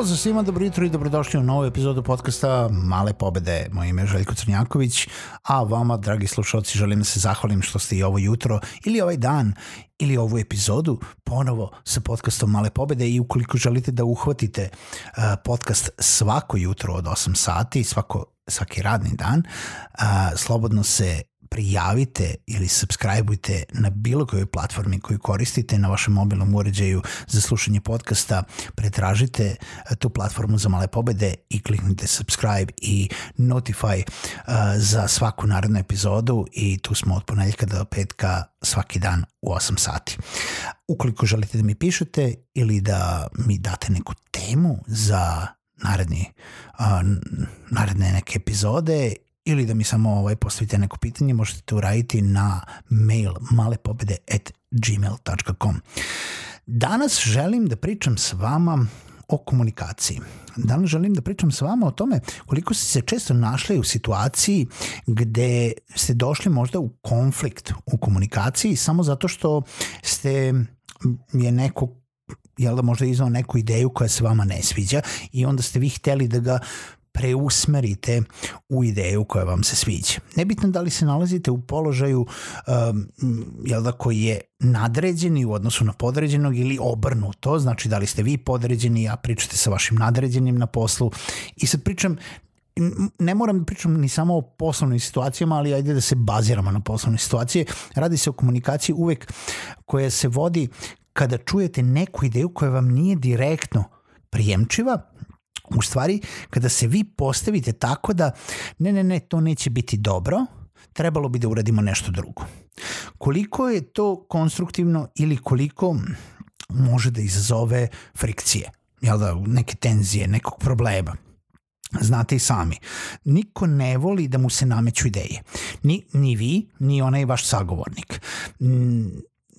Pozdrav svima, dobro jutro i dobrodošli u novu epizodu podcasta Male pobede. Moje ime je Željko Crnjaković, a vama, dragi slušalci, želim da se zahvalim što ste i ovo jutro ili ovaj dan ili ovu epizodu ponovo sa podcastom Male pobede i ukoliko želite da uhvatite uh, podcast svako jutro od 8 sati, svako, svaki radni dan, slobodno se prijavite ili subscribeujte na bilo kojoj platformi koju koristite na vašem mobilnom uređaju za slušanje podcasta, pretražite eh, tu platformu za male pobede i kliknite subscribe i notify uh, za svaku narednu epizodu i tu smo od ponedjeljka do petka svaki dan u 8 sati. Ukoliko želite da mi pišete ili da mi date neku temu za naredni, uh, naredne neke epizode ili da mi samo ovaj, postavite neko pitanje, možete to uraditi na mail malepobede at gmail.com. Danas želim da pričam s vama o komunikaciji. Danas želim da pričam s vama o tome koliko ste se često našli u situaciji gde ste došli možda u konflikt u komunikaciji samo zato što ste je neko jel da možda iznao neku ideju koja se vama ne sviđa i onda ste vi hteli da ga preusmerite u ideju koja vam se sviđa. Nebitno da li se nalazite u položaju um, jel da, koji je nadređeni u odnosu na podređenog ili obrnuto, znači da li ste vi podređeni, a pričate sa vašim nadređenim na poslu i sad pričam ne moram da pričam ni samo o poslovnim situacijama, ali ajde da se baziramo na poslovne situacije. Radi se o komunikaciji uvek koja se vodi kada čujete neku ideju koja vam nije direktno prijemčiva, u stvari kada se vi postavite tako da ne, ne, ne, to neće biti dobro, trebalo bi da uradimo nešto drugo. Koliko je to konstruktivno ili koliko može da izazove frikcije, jel da, neke tenzije, nekog problema. Znate i sami, niko ne voli da mu se nameću ideje. Ni, ni vi, ni onaj vaš sagovornik.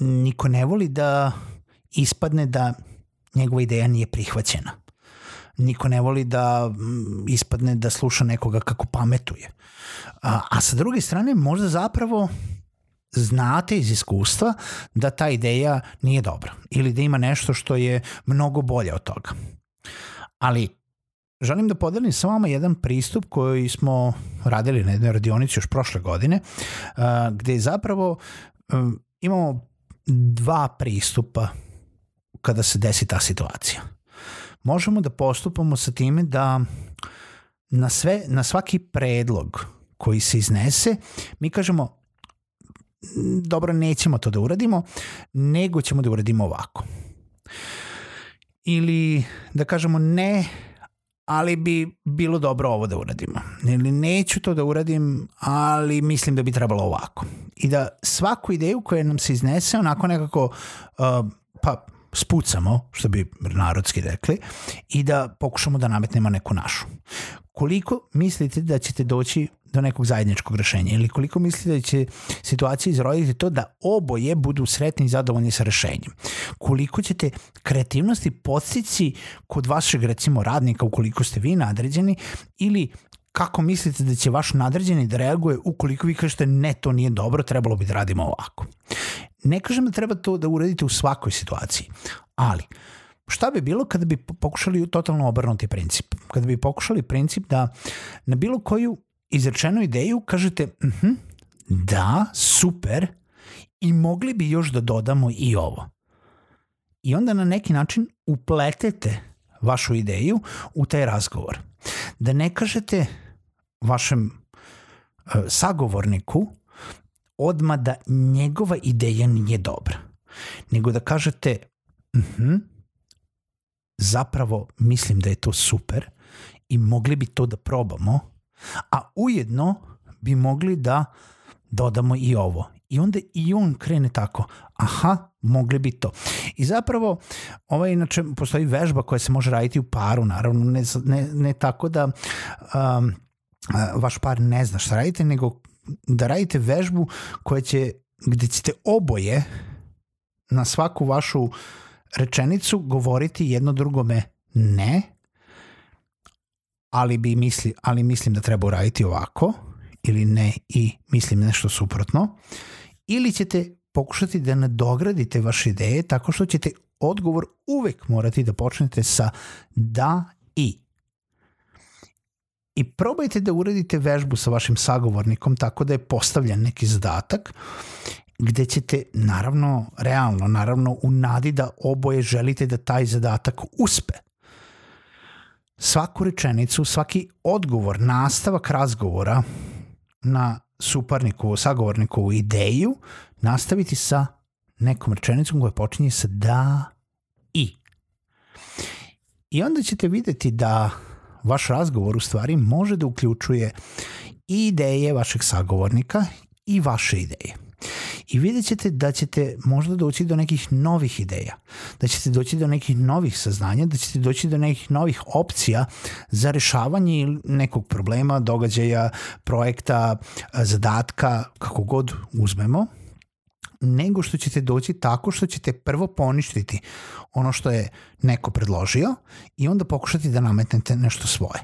Niko ne voli da ispadne da njegova ideja nije prihvaćena niko ne voli da mm, ispadne da sluša nekoga kako pametuje. A, a sa druge strane možda zapravo znate iz iskustva da ta ideja nije dobra ili da ima nešto što je mnogo bolje od toga. Ali želim da podelim sa vama jedan pristup koji smo radili na jednoj radionici još prošle godine, gde zapravo imamo dva pristupa kada se desi ta situacija možemo da postupamo sa time da na, sve, na svaki predlog koji se iznese, mi kažemo dobro, nećemo to da uradimo, nego ćemo da uradimo ovako. Ili da kažemo ne, ali bi bilo dobro ovo da uradimo. Ili neću to da uradim, ali mislim da bi trebalo ovako. I da svaku ideju koja nam se iznese onako nekako uh, pa spucamo, što bi narodski rekli, i da pokušamo da nametnemo neku našu. Koliko mislite da ćete doći do nekog zajedničkog rešenja ili koliko mislite da će situacija izroditi to da oboje budu sretni i zadovoljni sa rešenjem? Koliko ćete kreativnosti postići kod vašeg recimo radnika ukoliko ste vi nadređeni ili kako mislite da će vaš nadređeni da reaguje ukoliko vi kažete ne, to nije dobro, trebalo bi da radimo ovako. Ne kažem da treba to da uradite u svakoj situaciji, ali šta bi bilo kada bi pokušali totalno obrnuti princip? Kada bi pokušali princip da na bilo koju izrečenu ideju kažete uh mhm, -huh, da, super, i mogli bi još da dodamo i ovo. I onda na neki način upletete vašu ideju u taj razgovor. Da ne kažete vašem uh, sagovorniku odma da njegova ideja nije dobra. nego da kažete uh mhm, -huh, zapravo mislim da je to super i mogli bi to da probamo, a ujedno bi mogli da dodamo i ovo. I onda i on krene tako, aha, mogli bi to. I zapravo, ovaj, inače, postoji vežba koja se može raditi u paru, naravno, ne, ne, ne tako da um, vaš par ne zna šta radite, nego da radite vežbu koja će, gde ćete oboje na svaku vašu rečenicu govoriti jedno drugome ne, ali, bi misli, ali mislim da treba uraditi ovako, ili ne i mislim nešto suprotno, ili ćete pokušati da nadogradite vaše ideje tako što ćete odgovor uvek morati da počnete sa da i. Probajte da uradite vežbu sa vašim sagovornikom tako da je postavljen neki zadatak gde ćete, naravno, realno, naravno, u nadi da oboje želite da taj zadatak uspe. Svaku rečenicu, svaki odgovor, nastavak razgovora na suparnikovu, sagovornikovu ideju nastaviti sa nekom rečenicom koja počinje sa da i. I onda ćete videti da vaš razgovor u stvari može da uključuje i ideje vašeg sagovornika i vaše ideje. I vidjet ćete da ćete možda doći do nekih novih ideja, da ćete doći do nekih novih saznanja, da ćete doći do nekih novih opcija za rešavanje nekog problema, događaja, projekta, zadatka, kako god uzmemo, nego što ćete doći tako što ćete prvo poništiti ono što je neko predložio i onda pokušati da nametnete nešto svoje.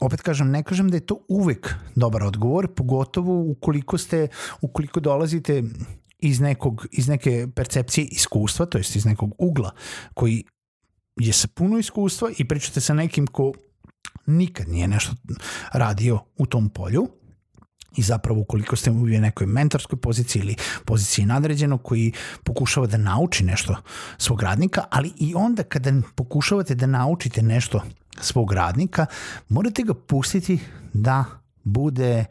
Opet kažem, ne kažem da je to uvek dobar odgovor, pogotovo ukoliko ste, ukoliko dolazite iz, nekog, iz neke percepcije iskustva, to jest iz nekog ugla koji je sa puno iskustva i pričate sa nekim ko nikad nije nešto radio u tom polju i zapravo ukoliko ste u nekoj mentorskoj poziciji ili poziciji nadređenog koji pokušava da nauči nešto svog radnika, ali i onda kada pokušavate da naučite nešto svog radnika, morate ga pustiti da bude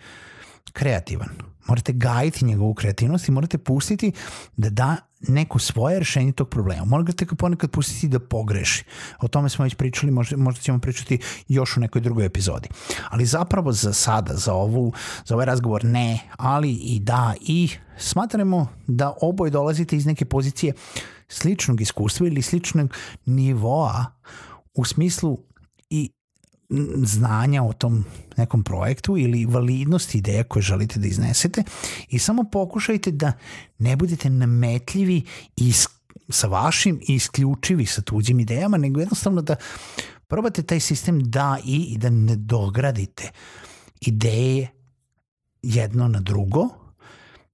kreativan. Morate gajiti njegovu kreativnost i morate pustiti da da neko svoje rešenje tog problema. Morate ga ponekad pustiti da pogreši. O tome smo već pričali, možda, možda ćemo pričati još u nekoj drugoj epizodi. Ali zapravo za sada, za, ovu, za ovaj razgovor ne, ali i da i smatramo da oboje dolazite iz neke pozicije sličnog iskustva ili sličnog nivoa u smislu znanja o tom nekom projektu ili validnost ideja koje želite da iznesete i samo pokušajte da ne budete nametljivi i sa vašim i isključivi sa tuđim idejama, nego jednostavno da probate taj sistem da i, i da ne dogradite ideje jedno na drugo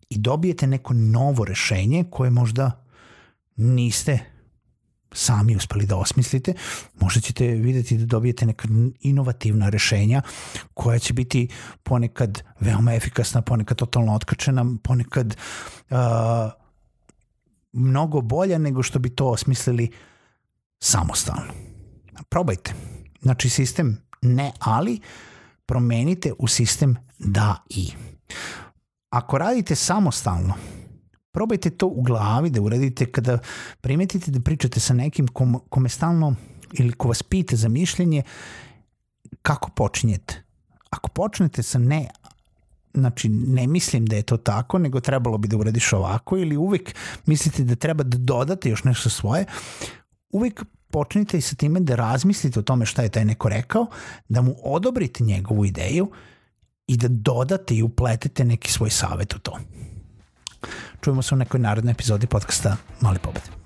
i dobijete neko novo rešenje koje možda niste sami uspeli da osmislite, možda ćete videti da dobijete neka inovativna rešenja koja će biti ponekad veoma efikasna, ponekad totalno otkačena, ponekad uh, mnogo bolja nego što bi to osmislili samostalno. Probajte. Znači sistem ne ali, promenite u sistem da i. Ako radite samostalno, probajte to u glavi da uradite kada primetite da pričate sa nekim kom, kome stalno ili ko vas pita za mišljenje, kako počinjete? Ako počnete sa ne, znači ne mislim da je to tako, nego trebalo bi da uradiš ovako ili uvek mislite da treba da dodate još nešto svoje, uvek počnite i sa time da razmislite o tome šta je taj neko rekao, da mu odobrite njegovu ideju i da dodate i upletete neki svoj savet u to. Čujemo se u nekoj narodnoj epizodi podcasta Mali pobed.